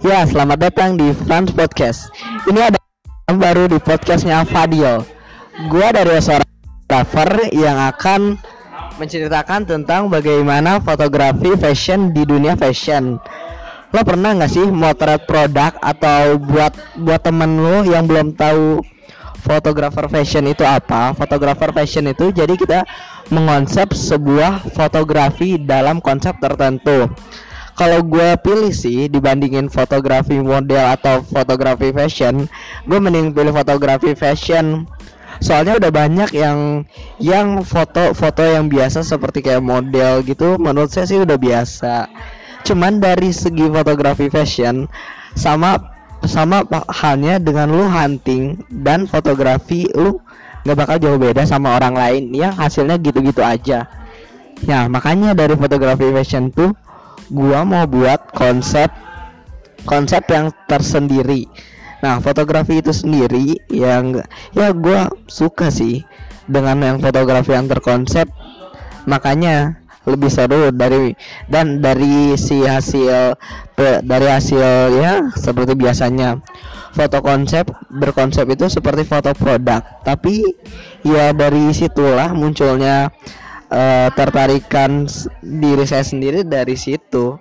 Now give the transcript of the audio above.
Ya, selamat datang di Fans Podcast. Ini ada yang baru di podcastnya Fadil. Gua dari seorang fotografer yang akan menceritakan tentang bagaimana fotografi fashion di dunia fashion. Lo pernah nggak sih motret produk atau buat buat temen lo yang belum tahu fotografer fashion itu apa? Fotografer fashion itu jadi kita mengonsep sebuah fotografi dalam konsep tertentu kalau gue pilih sih dibandingin fotografi model atau fotografi fashion gue mending pilih fotografi fashion. Soalnya udah banyak yang yang foto-foto yang biasa seperti kayak model gitu menurut saya sih udah biasa. Cuman dari segi fotografi fashion sama sama halnya dengan lu hunting dan fotografi lu nggak bakal jauh beda sama orang lain. Yang hasilnya gitu-gitu aja. Ya makanya dari fotografi fashion tuh gua mau buat konsep konsep yang tersendiri. Nah fotografi itu sendiri yang ya gua suka sih dengan yang fotografi yang terkonsep. Makanya lebih seru dari dan dari si hasil dari hasil ya seperti biasanya. Foto konsep berkonsep itu seperti foto produk. Tapi ya dari situlah munculnya uh, tertarikan diri saya sendiri dari situ